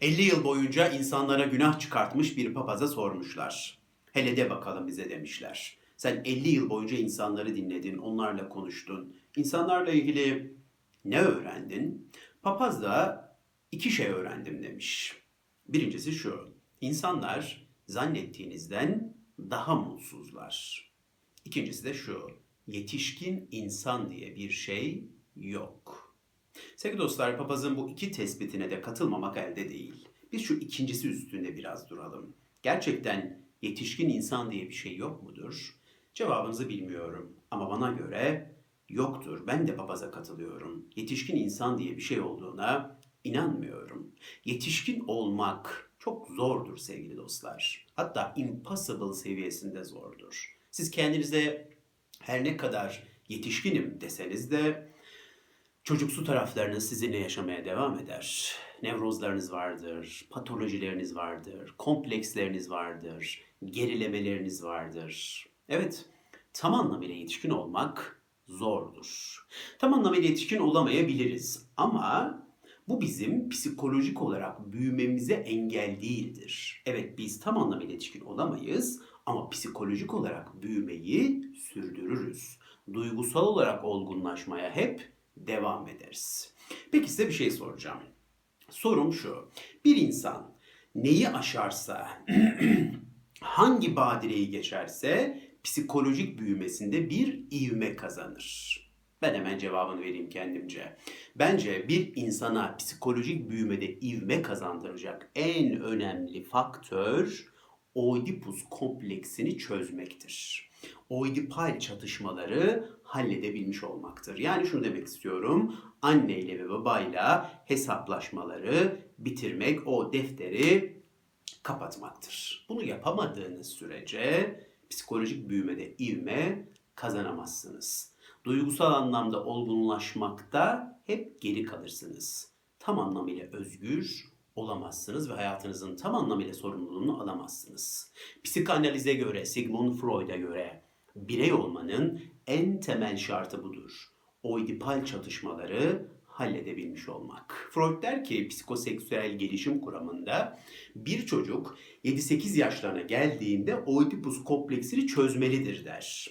50 yıl boyunca insanlara günah çıkartmış bir papaza sormuşlar. Hele de bakalım bize demişler. Sen 50 yıl boyunca insanları dinledin, onlarla konuştun. İnsanlarla ilgili ne öğrendin? Papaz da iki şey öğrendim demiş. Birincisi şu. İnsanlar zannettiğinizden daha mutsuzlar. İkincisi de şu. Yetişkin insan diye bir şey yok. Sevgili dostlar, papazın bu iki tespitine de katılmamak elde değil. Biz şu ikincisi üstünde biraz duralım. Gerçekten yetişkin insan diye bir şey yok mudur? Cevabınızı bilmiyorum ama bana göre yoktur. Ben de papaza katılıyorum. Yetişkin insan diye bir şey olduğuna inanmıyorum. Yetişkin olmak çok zordur sevgili dostlar. Hatta impossible seviyesinde zordur. Siz kendinize her ne kadar yetişkinim deseniz de çocuksu taraflarınız sizinle yaşamaya devam eder. Nevrozlarınız vardır, patolojileriniz vardır, kompleksleriniz vardır, gerilemeleriniz vardır. Evet, tam anlamıyla yetişkin olmak zordur. Tam anlamıyla yetişkin olamayabiliriz ama bu bizim psikolojik olarak büyümemize engel değildir. Evet biz tam anlamıyla yetişkin olamayız ama psikolojik olarak büyümeyi sürdürürüz. Duygusal olarak olgunlaşmaya hep devam ederiz. Peki size bir şey soracağım. Sorum şu. Bir insan neyi aşarsa, hangi badireyi geçerse psikolojik büyümesinde bir ivme kazanır. Ben hemen cevabını vereyim kendimce. Bence bir insana psikolojik büyümede ivme kazandıracak en önemli faktör Oedipus kompleksini çözmektir. Oedipal çatışmaları halledebilmiş olmaktır. Yani şunu demek istiyorum. Anneyle ve babayla hesaplaşmaları bitirmek, o defteri kapatmaktır. Bunu yapamadığınız sürece psikolojik büyümede ivme kazanamazsınız. Duygusal anlamda olgunlaşmakta hep geri kalırsınız. Tam anlamıyla özgür olamazsınız ve hayatınızın tam anlamıyla sorumluluğunu alamazsınız. Psikanalize göre, Sigmund Freud'a göre birey olmanın en temel şartı budur. Oidipal çatışmaları halledebilmiş olmak. Freud der ki psikoseksüel gelişim kuramında bir çocuk 7-8 yaşlarına geldiğinde Oedipus kompleksini çözmelidir der.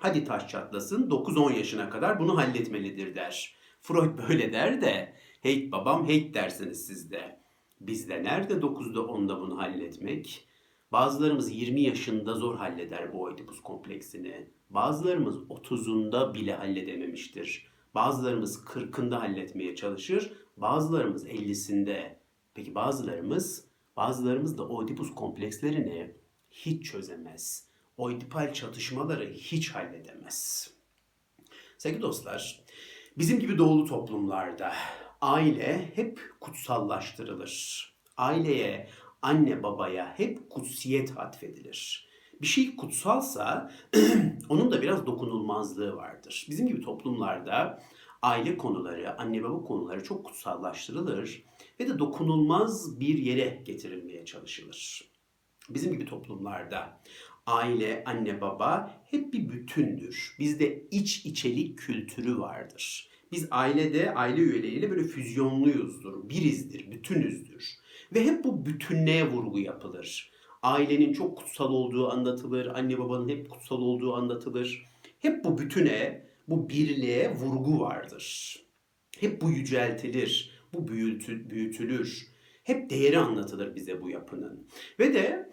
Hadi taş çatlasın 9-10 yaşına kadar bunu halletmelidir der. Freud böyle der de hey babam hey dersiniz siz de. Bizde nerede 9'da 10'da bunu halletmek? Bazılarımız 20 yaşında zor halleder bu Oedipus kompleksini. Bazılarımız 30'unda bile halledememiştir. Bazılarımız 40'ında halletmeye çalışır. Bazılarımız 50'sinde. Peki bazılarımız, bazılarımız da Oedipus komplekslerini hiç çözemez. Oedipal çatışmaları hiç halledemez. Sevgili dostlar, bizim gibi doğulu toplumlarda aile hep kutsallaştırılır. Aileye, anne babaya hep kutsiyet atfedilir. Bir şey kutsalsa onun da biraz dokunulmazlığı vardır. Bizim gibi toplumlarda aile konuları, anne baba konuları çok kutsallaştırılır ve de dokunulmaz bir yere getirilmeye çalışılır. Bizim gibi toplumlarda aile, anne, baba hep bir bütündür. Bizde iç içelik kültürü vardır. Biz ailede aile üyeleriyle böyle füzyonluyuzdur, birizdir, bütünüzdür. Ve hep bu bütünlüğe vurgu yapılır. Ailenin çok kutsal olduğu anlatılır, anne babanın hep kutsal olduğu anlatılır. Hep bu bütüne, bu birliğe vurgu vardır. Hep bu yüceltilir, bu büyütü, büyütülür. Hep değeri anlatılır bize bu yapının. Ve de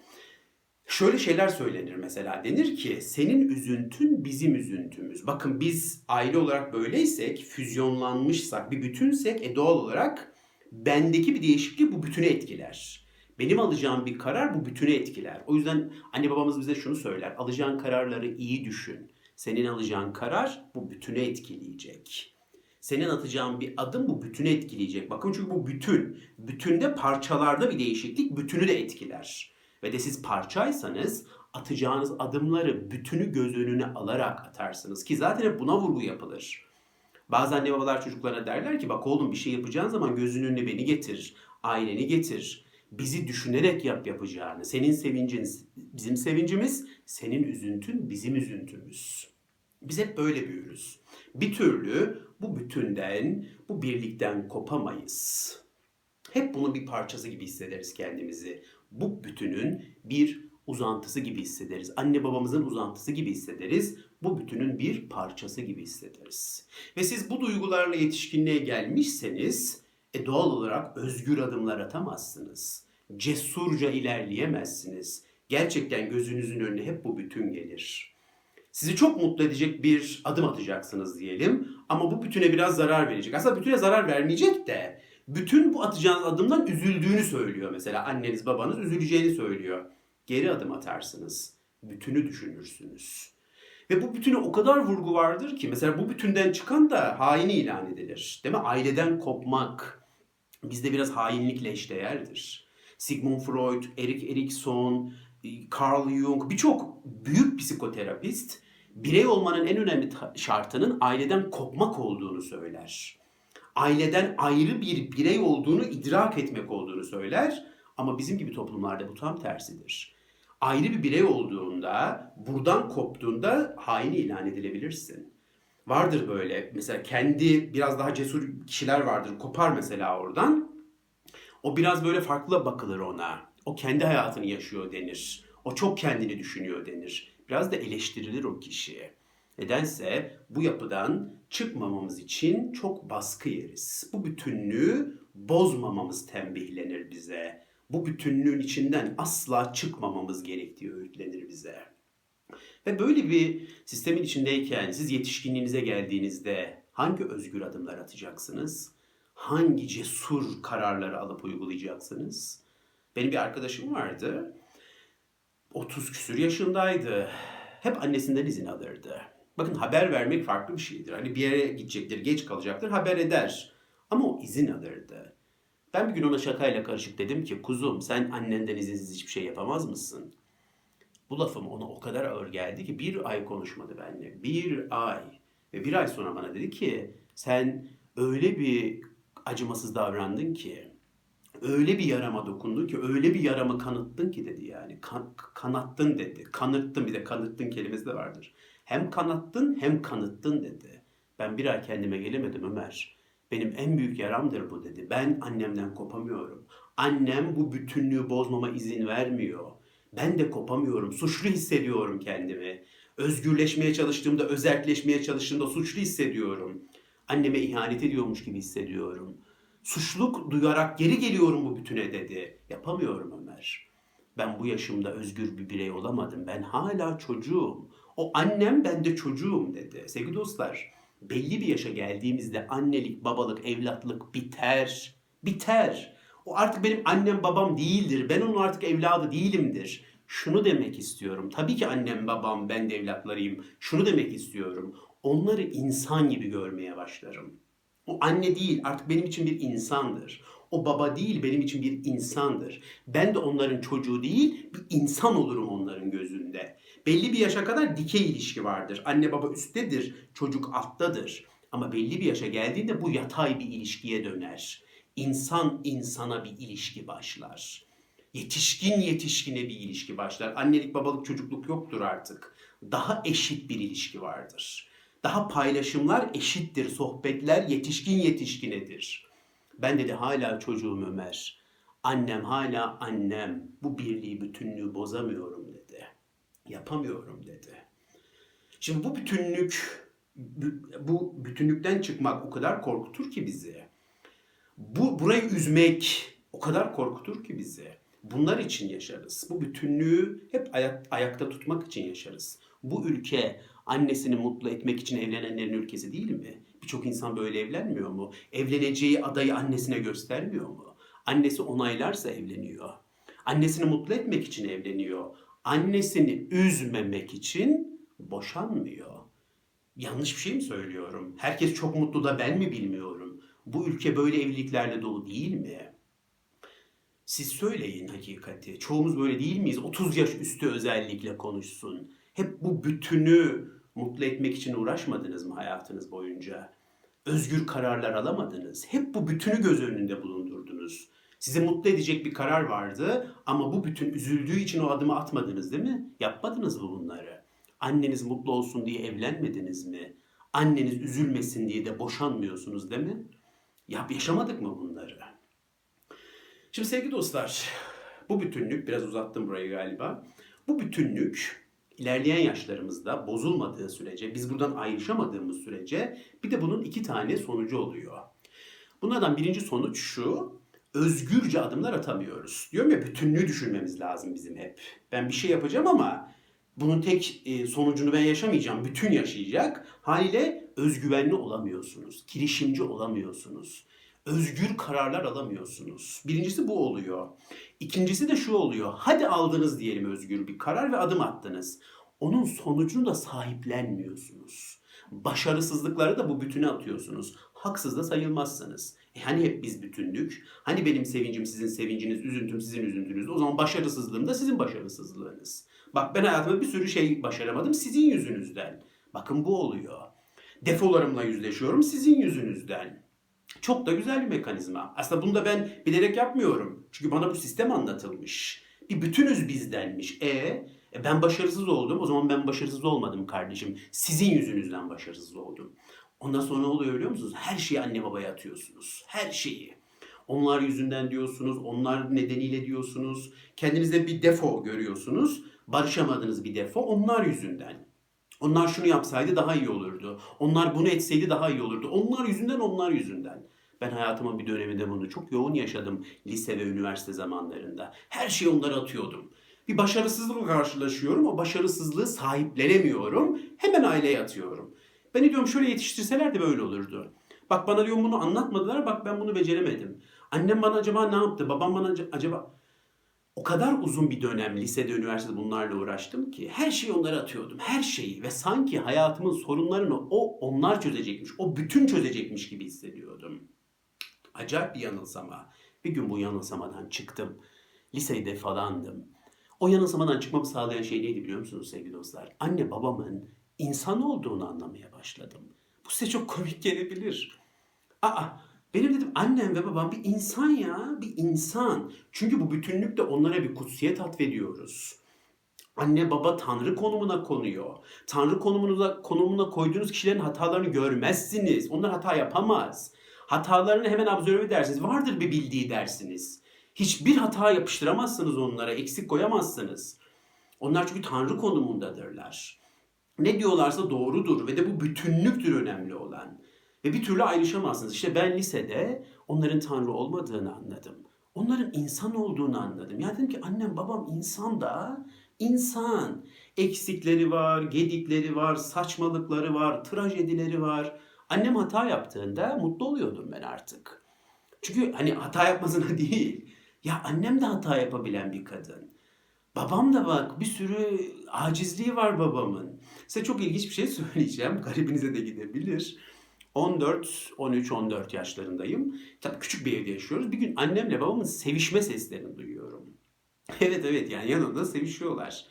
Şöyle şeyler söylenir mesela denir ki senin üzüntün bizim üzüntümüz. Bakın biz aile olarak böyleysek, füzyonlanmışsak, bir bütünsek e doğal olarak bendeki bir değişiklik bu bütünü etkiler. Benim alacağım bir karar bu bütünü etkiler. O yüzden anne babamız bize şunu söyler. Alacağın kararları iyi düşün. Senin alacağın karar bu bütünü etkileyecek. Senin atacağın bir adım bu bütünü etkileyecek. Bakın çünkü bu bütün. Bütünde parçalarda bir değişiklik bütünü de etkiler ve de siz parçaysanız atacağınız adımları bütünü göz önüne alarak atarsınız ki zaten hep buna vurgu yapılır. Bazı anne babalar çocuklarına derler ki bak oğlum bir şey yapacağın zaman gözünün önüne beni getir, aileni getir. Bizi düşünerek yap yapacağını. Senin sevincin bizim sevincimiz, senin üzüntün bizim üzüntümüz. Biz hep böyle büyürüz. Bir türlü bu bütünden, bu birlikten kopamayız. Hep bunun bir parçası gibi hissederiz kendimizi. Bu bütünün bir uzantısı gibi hissederiz. Anne babamızın uzantısı gibi hissederiz. Bu bütünün bir parçası gibi hissederiz. Ve siz bu duygularla yetişkinliğe gelmişseniz e doğal olarak özgür adımlar atamazsınız. Cesurca ilerleyemezsiniz. Gerçekten gözünüzün önüne hep bu bütün gelir. Sizi çok mutlu edecek bir adım atacaksınız diyelim ama bu bütüne biraz zarar verecek. Aslında bütüne zarar vermeyecek de bütün bu atacağınız adımdan üzüldüğünü söylüyor mesela. Anneniz babanız üzüleceğini söylüyor. Geri adım atarsınız. Bütünü düşünürsünüz. Ve bu bütüne o kadar vurgu vardır ki mesela bu bütünden çıkan da haini ilan edilir. Değil mi? Aileden kopmak bizde biraz hainlikle eşdeğerdir. Sigmund Freud, Erik Erikson, Carl Jung birçok büyük psikoterapist birey olmanın en önemli şartının aileden kopmak olduğunu söyler. Aileden ayrı bir birey olduğunu idrak etmek olduğunu söyler. Ama bizim gibi toplumlarda bu tam tersidir. Ayrı bir birey olduğunda, buradan koptuğunda haini ilan edilebilirsin. Vardır böyle mesela kendi biraz daha cesur kişiler vardır. Kopar mesela oradan. O biraz böyle farklı bakılır ona. O kendi hayatını yaşıyor denir. O çok kendini düşünüyor denir. Biraz da eleştirilir o kişi. Nedense bu yapıdan çıkmamamız için çok baskı yeriz. Bu bütünlüğü bozmamamız tembihlenir bize. Bu bütünlüğün içinden asla çıkmamamız gerektiği öğütlenir bize. Ve böyle bir sistemin içindeyken siz yetişkinliğinize geldiğinizde hangi özgür adımlar atacaksınız? Hangi cesur kararları alıp uygulayacaksınız? Benim bir arkadaşım vardı. 30 küsür yaşındaydı. Hep annesinden izin alırdı. Bakın haber vermek farklı bir şeydir. Hani bir yere gidecektir, geç kalacaktır, haber eder. Ama o izin alırdı. Ben bir gün ona şakayla karışık dedim ki kuzum sen annenden izinsiz hiçbir şey yapamaz mısın? Bu lafım ona o kadar ağır geldi ki bir ay konuşmadı benimle. Bir ay. Ve bir ay sonra bana dedi ki sen öyle bir acımasız davrandın ki öyle bir yarama dokundun ki öyle bir yaramı kanıttın ki dedi yani. Kan- kanattın dedi. Kanıttın bir de kanıttın kelimesi de vardır. Hem kanattın hem kanıttın dedi. Ben bir ay kendime gelemedim Ömer. Benim en büyük yaramdır bu dedi. Ben annemden kopamıyorum. Annem bu bütünlüğü bozmama izin vermiyor. Ben de kopamıyorum. Suçlu hissediyorum kendimi. Özgürleşmeye çalıştığımda, özelleşmeye çalıştığımda suçlu hissediyorum. Anneme ihanet ediyormuş gibi hissediyorum. Suçluluk duyarak geri geliyorum bu bütüne dedi. Yapamıyorum Ömer. Ben bu yaşımda özgür bir birey olamadım. Ben hala çocuğum. O annem ben de çocuğum dedi. Sevgili dostlar, belli bir yaşa geldiğimizde annelik, babalık, evlatlık biter. Biter. O artık benim annem babam değildir. Ben onun artık evladı değilimdir. Şunu demek istiyorum. Tabii ki annem babam ben de evlatlarıyım. Şunu demek istiyorum. Onları insan gibi görmeye başlarım. O anne değil artık benim için bir insandır. O baba değil benim için bir insandır. Ben de onların çocuğu değil bir insan olurum onların gözünde. Belli bir yaşa kadar dikey ilişki vardır. Anne baba üsttedir, çocuk alttadır. Ama belli bir yaşa geldiğinde bu yatay bir ilişkiye döner. İnsan insana bir ilişki başlar. Yetişkin yetişkine bir ilişki başlar. Annelik babalık çocukluk yoktur artık. Daha eşit bir ilişki vardır. Daha paylaşımlar eşittir. Sohbetler yetişkin yetişkinedir. Ben dedi hala çocuğum Ömer. Annem hala annem. Bu birliği bütünlüğü bozamıyorum dedi. Yapamıyorum dedi. Şimdi bu bütünlük bu bütünlükten çıkmak o kadar korkutur ki bizi. Bu burayı üzmek o kadar korkutur ki bizi. Bunlar için yaşarız. Bu bütünlüğü hep ayak, ayakta tutmak için yaşarız. Bu ülke annesini mutlu etmek için evlenenlerin ülkesi değil mi? Birçok insan böyle evlenmiyor mu? Evleneceği adayı annesine göstermiyor mu? Annesi onaylarsa evleniyor. Annesini mutlu etmek için evleniyor. Annesini üzmemek için boşanmıyor. Yanlış bir şey mi söylüyorum? Herkes çok mutlu da ben mi bilmiyorum? Bu ülke böyle evliliklerle dolu değil mi? Siz söyleyin hakikati. Çoğumuz böyle değil miyiz? 30 yaş üstü özellikle konuşsun. Hep bu bütünü mutlu etmek için uğraşmadınız mı hayatınız boyunca? Özgür kararlar alamadınız. Hep bu bütünü göz önünde bulundurdunuz. Sizi mutlu edecek bir karar vardı ama bu bütün üzüldüğü için o adımı atmadınız değil mi? Yapmadınız mı bunları? Anneniz mutlu olsun diye evlenmediniz mi? Anneniz üzülmesin diye de boşanmıyorsunuz değil mi? Ya yaşamadık mı bunları? Şimdi sevgili dostlar, bu bütünlük, biraz uzattım burayı galiba. Bu bütünlük ilerleyen yaşlarımızda bozulmadığı sürece, biz buradan ayrışamadığımız sürece bir de bunun iki tane sonucu oluyor. Bunlardan birinci sonuç şu, özgürce adımlar atamıyoruz. Diyorum ya bütünlüğü düşünmemiz lazım bizim hep. Ben bir şey yapacağım ama bunun tek e, sonucunu ben yaşamayacağım. Bütün yaşayacak. Haliyle özgüvenli olamıyorsunuz. Girişimci olamıyorsunuz. Özgür kararlar alamıyorsunuz. Birincisi bu oluyor. İkincisi de şu oluyor. Hadi aldınız diyelim özgür bir karar ve adım attınız. Onun sonucunu da sahiplenmiyorsunuz. Başarısızlıkları da bu bütüne atıyorsunuz. Haksız da sayılmazsınız. E hani hep biz bütündük? Hani benim sevincim sizin sevinciniz, üzüntüm sizin üzüntünüz. O zaman başarısızlığım da sizin başarısızlığınız. Bak ben hayatımda bir sürü şey başaramadım sizin yüzünüzden. Bakın bu oluyor. Defolarımla yüzleşiyorum sizin yüzünüzden. Çok da güzel bir mekanizma. Aslında bunu da ben bilerek yapmıyorum. Çünkü bana bu sistem anlatılmış. Bir bütünüz bizdenmiş. E, e ben başarısız oldum. O zaman ben başarısız olmadım kardeşim. Sizin yüzünüzden başarısız oldum. Ondan sonra ne oluyor biliyor musunuz? Her şeyi anne babaya atıyorsunuz. Her şeyi. Onlar yüzünden diyorsunuz, onlar nedeniyle diyorsunuz. Kendinizde bir defo görüyorsunuz. Barışamadığınız bir defo onlar yüzünden. Onlar şunu yapsaydı daha iyi olurdu. Onlar bunu etseydi daha iyi olurdu. Onlar yüzünden, onlar yüzünden. Ben hayatımın bir döneminde bunu çok yoğun yaşadım lise ve üniversite zamanlarında. Her şeyi onlara atıyordum. Bir başarısızlıkla karşılaşıyorum. O başarısızlığı sahiplenemiyorum. Hemen aileye atıyorum. Beni diyorum şöyle yetiştirseler de böyle olurdu. Bak bana diyorum bunu anlatmadılar. Bak ben bunu beceremedim. Annem bana acaba ne yaptı? Babam bana acaba... O kadar uzun bir dönem lisede, üniversitede bunlarla uğraştım ki her şeyi onlara atıyordum. Her şeyi ve sanki hayatımın sorunlarını o onlar çözecekmiş, o bütün çözecekmiş gibi hissediyordum. Acayip bir yanılsama. Bir gün bu yanılsamadan çıktım. Lisede falandım. O yanılsamadan çıkmamı sağlayan şey neydi biliyor musunuz sevgili dostlar? Anne babamın insan olduğunu anlamaya başladım. Bu size çok komik gelebilir. Aa, benim dedim annem ve babam bir insan ya, bir insan. Çünkü bu bütünlükte onlara bir kutsiyet atfediyoruz. Anne baba tanrı konumuna konuyor. Tanrı konumuna, konumuna koyduğunuz kişilerin hatalarını görmezsiniz. Onlar hata yapamaz. Hatalarını hemen absorbe edersiniz. Vardır bir bildiği dersiniz. Hiçbir hata yapıştıramazsınız onlara, eksik koyamazsınız. Onlar çünkü tanrı konumundadırlar. Ne diyorlarsa doğrudur ve de bu bütünlüktür önemli olan. Ve bir türlü ayrışamazsınız. İşte ben lisede onların Tanrı olmadığını anladım. Onların insan olduğunu anladım. Ya dedim ki annem babam insan da insan. Eksikleri var, gedikleri var, saçmalıkları var, trajedileri var. Annem hata yaptığında mutlu oluyordum ben artık. Çünkü hani hata yapmasına değil. Ya annem de hata yapabilen bir kadın. Babam da bak bir sürü acizliği var babamın. Size çok ilginç bir şey söyleyeceğim. Garibinize de gidebilir. 14, 13, 14 yaşlarındayım. Tabii küçük bir evde yaşıyoruz. Bir gün annemle babamın sevişme seslerini duyuyorum. Evet evet yani yanında sevişiyorlar.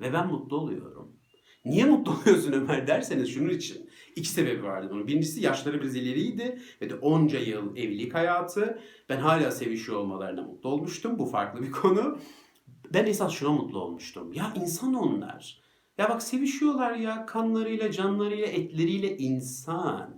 Ve ben mutlu oluyorum. Niye mutlu oluyorsun Ömer derseniz şunun için. İki sebebi vardı bunun. Birincisi yaşları biraz ileriydi ve de onca yıl evlilik hayatı. Ben hala sevişiyor olmalarına mutlu olmuştum. Bu farklı bir konu. Ben esas şuna mutlu olmuştum. Ya insan onlar. Ya bak sevişiyorlar ya kanlarıyla, canlarıyla, etleriyle insan.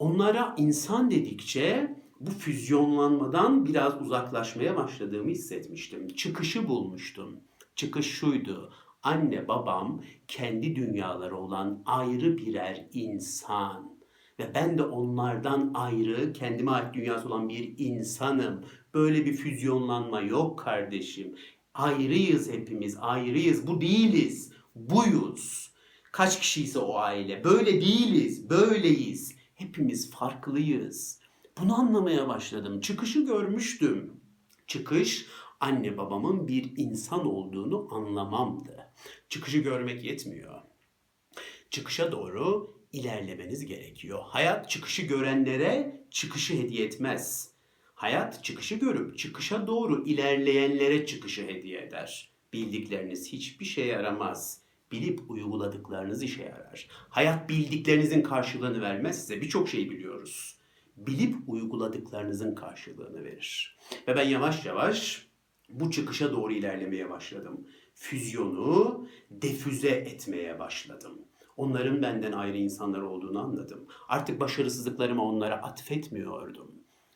Onlara insan dedikçe bu füzyonlanmadan biraz uzaklaşmaya başladığımı hissetmiştim. Çıkışı bulmuştum. Çıkış şuydu. Anne babam kendi dünyaları olan ayrı birer insan. Ve ben de onlardan ayrı, kendime ait dünyası olan bir insanım. Böyle bir füzyonlanma yok kardeşim. Ayrıyız hepimiz, ayrıyız. Bu değiliz, buyuz. Kaç kişiyse o aile. Böyle değiliz, böyleyiz. Hepimiz farklıyız. Bunu anlamaya başladım. Çıkışı görmüştüm. Çıkış anne babamın bir insan olduğunu anlamamdı. Çıkışı görmek yetmiyor. Çıkışa doğru ilerlemeniz gerekiyor. Hayat çıkışı görenlere çıkışı hediye etmez. Hayat çıkışı görüp çıkışa doğru ilerleyenlere çıkışı hediye eder. Bildikleriniz hiçbir şeye yaramaz. Bilip uyguladıklarınız işe yarar. Hayat bildiklerinizin karşılığını vermez size. Birçok şey biliyoruz. Bilip uyguladıklarınızın karşılığını verir. Ve ben yavaş yavaş bu çıkışa doğru ilerlemeye başladım. Füzyonu defüze etmeye başladım. Onların benden ayrı insanlar olduğunu anladım. Artık başarısızlıklarımı onlara atfetmiyordum.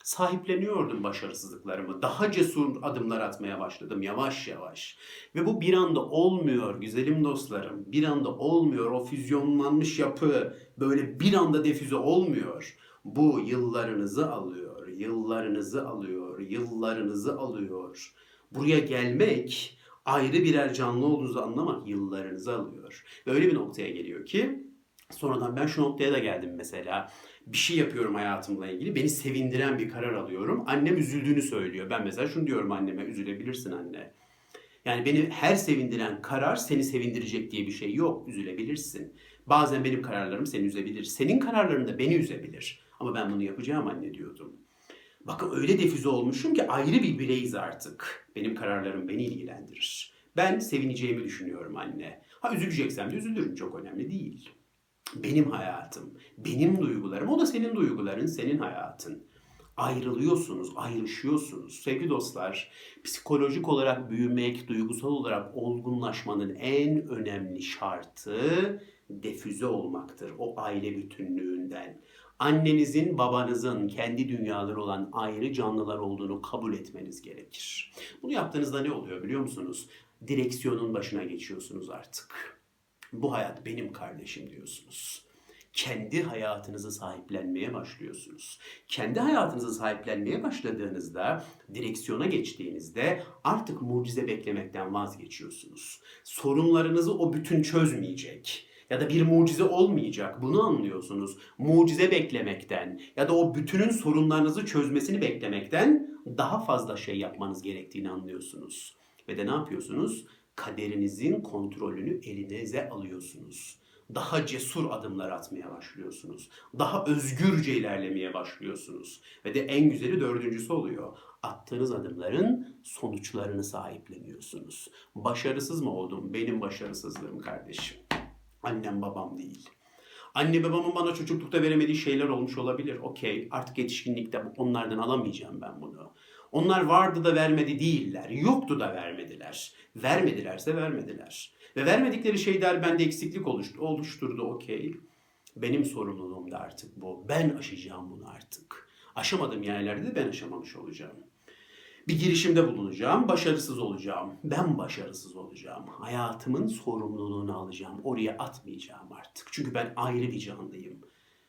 Sahipleniyordum başarısızlıklarımı. Daha cesur adımlar atmaya başladım yavaş yavaş. Ve bu bir anda olmuyor güzelim dostlarım. Bir anda olmuyor. O füzyonlanmış yapı böyle bir anda defüze olmuyor. Bu yıllarınızı alıyor, yıllarınızı alıyor, yıllarınızı alıyor. Buraya gelmek, ayrı birer canlı olduğunuzu anlamak yıllarınızı alıyor. Ve öyle bir noktaya geliyor ki sonradan ben şu noktaya da geldim mesela. Bir şey yapıyorum hayatımla ilgili. Beni sevindiren bir karar alıyorum. Annem üzüldüğünü söylüyor. Ben mesela şunu diyorum anneme. Üzülebilirsin anne. Yani beni her sevindiren karar seni sevindirecek diye bir şey yok. Üzülebilirsin. Bazen benim kararlarım seni üzebilir. Senin kararların da beni üzebilir. Ama ben bunu yapacağım anne diyordum. Bakın öyle defüze olmuşum ki ayrı bir bireyiz artık. Benim kararlarım beni ilgilendirir. Ben sevineceğimi düşünüyorum anne. Ha üzüleceksem de üzülürüm çok önemli değil. Benim hayatım, benim duygularım, o da senin duyguların, senin hayatın. Ayrılıyorsunuz, ayrışıyorsunuz. Sevgili dostlar, psikolojik olarak büyümek, duygusal olarak olgunlaşmanın en önemli şartı defüze olmaktır. O aile bütünlüğünden. Annenizin, babanızın kendi dünyaları olan ayrı canlılar olduğunu kabul etmeniz gerekir. Bunu yaptığınızda ne oluyor biliyor musunuz? Direksiyonun başına geçiyorsunuz artık. Bu hayat benim kardeşim diyorsunuz. Kendi hayatınızı sahiplenmeye başlıyorsunuz. Kendi hayatınızı sahiplenmeye başladığınızda, direksiyona geçtiğinizde artık mucize beklemekten vazgeçiyorsunuz. Sorunlarınızı o bütün çözmeyecek ya da bir mucize olmayacak. Bunu anlıyorsunuz. Mucize beklemekten ya da o bütünün sorunlarınızı çözmesini beklemekten daha fazla şey yapmanız gerektiğini anlıyorsunuz. Ve de ne yapıyorsunuz? Kaderinizin kontrolünü elinize alıyorsunuz. Daha cesur adımlar atmaya başlıyorsunuz. Daha özgürce ilerlemeye başlıyorsunuz. Ve de en güzeli dördüncüsü oluyor. Attığınız adımların sonuçlarını sahipleniyorsunuz. Başarısız mı oldum? Benim başarısızlığım kardeşim. Annem babam değil. Anne babamın bana çocuklukta veremediği şeyler olmuş olabilir. Okey artık yetişkinlikte onlardan alamayacağım ben bunu. Onlar vardı da vermedi değiller. Yoktu da vermediler. Vermedilerse vermediler. Ve vermedikleri şeyler bende eksiklik oluştu, oluşturdu okey. Benim sorumluluğum da artık bu. Ben aşacağım bunu artık. Aşamadığım yerlerde de ben aşamamış olacağım. Bir girişimde bulunacağım, başarısız olacağım. Ben başarısız olacağım. Hayatımın sorumluluğunu alacağım. Oraya atmayacağım artık. Çünkü ben ayrı bir canlıyım.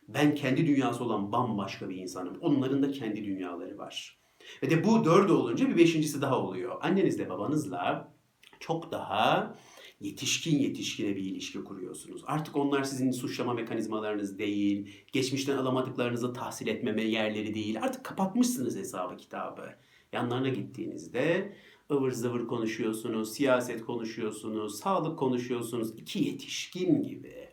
Ben kendi dünyası olan bambaşka bir insanım. Onların da kendi dünyaları var. Ve de bu dördü olunca bir beşincisi daha oluyor. Annenizle babanızla çok daha yetişkin yetişkine bir ilişki kuruyorsunuz. Artık onlar sizin suçlama mekanizmalarınız değil, geçmişten alamadıklarınızı tahsil etmeme yerleri değil. Artık kapatmışsınız hesabı kitabı. Yanlarına gittiğinizde ıvır zıvır konuşuyorsunuz, siyaset konuşuyorsunuz, sağlık konuşuyorsunuz. İki yetişkin gibi.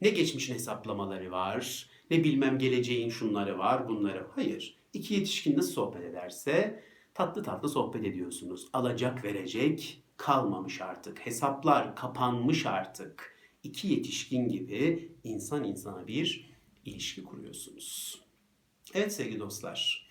Ne geçmişin hesaplamaları var, ne bilmem geleceğin şunları var, bunları. Hayır. İki yetişkin nasıl sohbet ederse tatlı tatlı sohbet ediyorsunuz. Alacak verecek kalmamış artık. Hesaplar kapanmış artık. İki yetişkin gibi insan insana bir ilişki kuruyorsunuz. Evet sevgili dostlar.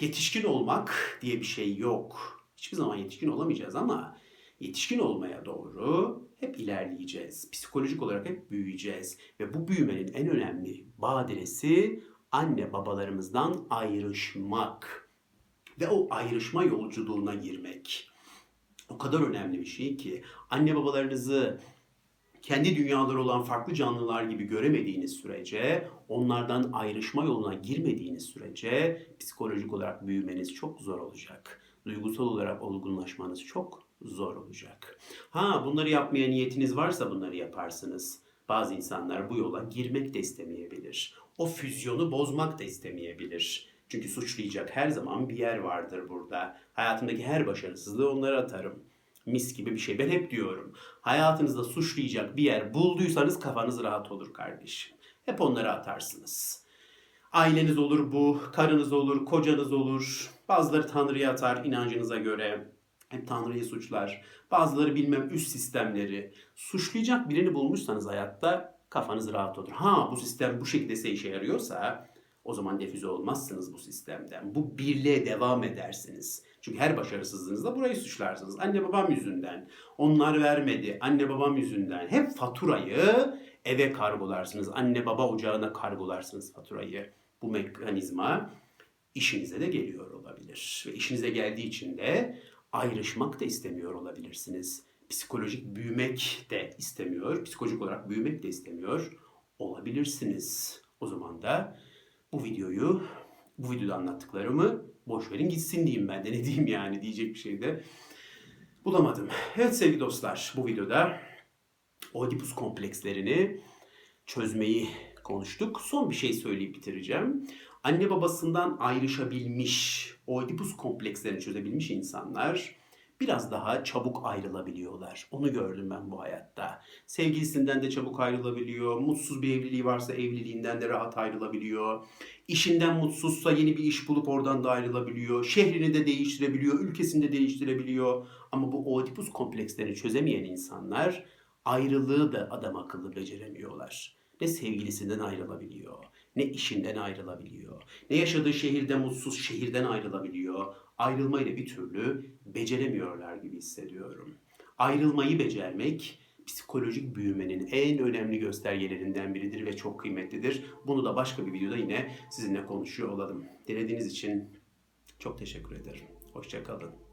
Yetişkin olmak diye bir şey yok. Hiçbir zaman yetişkin olamayacağız ama yetişkin olmaya doğru hep ilerleyeceğiz. Psikolojik olarak hep büyüyeceğiz. Ve bu büyümenin en önemli badiresi anne babalarımızdan ayrışmak. Ve o ayrışma yolculuğuna girmek. O kadar önemli bir şey ki anne babalarınızı kendi dünyaları olan farklı canlılar gibi göremediğiniz sürece, onlardan ayrışma yoluna girmediğiniz sürece psikolojik olarak büyümeniz çok zor olacak. Duygusal olarak olgunlaşmanız çok zor olacak. Ha bunları yapmaya niyetiniz varsa bunları yaparsınız. Bazı insanlar bu yola girmek de istemeyebilir. O füzyonu bozmak da istemeyebilir. Çünkü suçlayacak her zaman bir yer vardır burada. Hayatımdaki her başarısızlığı onlara atarım. Mis gibi bir şey. Ben hep diyorum. Hayatınızda suçlayacak bir yer bulduysanız kafanız rahat olur kardeşim. Hep onlara atarsınız. Aileniz olur bu, karınız olur, kocanız olur. Bazıları Tanrı'ya atar inancınıza göre. Hep Tanrı'yı suçlar. Bazıları bilmem üst sistemleri. Suçlayacak birini bulmuşsanız hayatta kafanız rahat olur. Ha bu sistem bu şekilde işe yarıyorsa o zaman defüze olmazsınız bu sistemden. Bu birliğe devam edersiniz. Çünkü her başarısızlığınızda burayı suçlarsınız. Anne babam yüzünden. Onlar vermedi. Anne babam yüzünden. Hep faturayı eve kargolarsınız. Anne baba ocağına kargolarsınız faturayı. Bu mekanizma işinize de geliyor olabilir. Ve işinize geldiği için de ayrışmak da istemiyor olabilirsiniz. Psikolojik büyümek de istemiyor, psikolojik olarak büyümek de istemiyor olabilirsiniz. O zaman da bu videoyu, bu videoda anlattıklarımı boş verin gitsin diyeyim ben de ne diyeyim yani diyecek bir şey de bulamadım. Evet sevgili dostlar bu videoda Oedipus komplekslerini çözmeyi konuştuk. Son bir şey söyleyip bitireceğim. Anne babasından ayrışabilmiş, Oedipus komplekslerini çözebilmiş insanlar biraz daha çabuk ayrılabiliyorlar. Onu gördüm ben bu hayatta. Sevgilisinden de çabuk ayrılabiliyor. Mutsuz bir evliliği varsa evliliğinden de rahat ayrılabiliyor. İşinden mutsuzsa yeni bir iş bulup oradan da ayrılabiliyor. Şehrini de değiştirebiliyor, ülkesini de değiştirebiliyor. Ama bu Oedipus komplekslerini çözemeyen insanlar ayrılığı da adam akıllı beceremiyorlar. Ne sevgilisinden ayrılabiliyor, ne işinden ayrılabiliyor, ne yaşadığı şehirde mutsuz şehirden ayrılabiliyor. Ayrılmayı da bir türlü beceremiyorlar gibi hissediyorum. Ayrılmayı becermek psikolojik büyümenin en önemli göstergelerinden biridir ve çok kıymetlidir. Bunu da başka bir videoda yine sizinle konuşuyor olalım. Dinlediğiniz için çok teşekkür ederim. Hoşçakalın.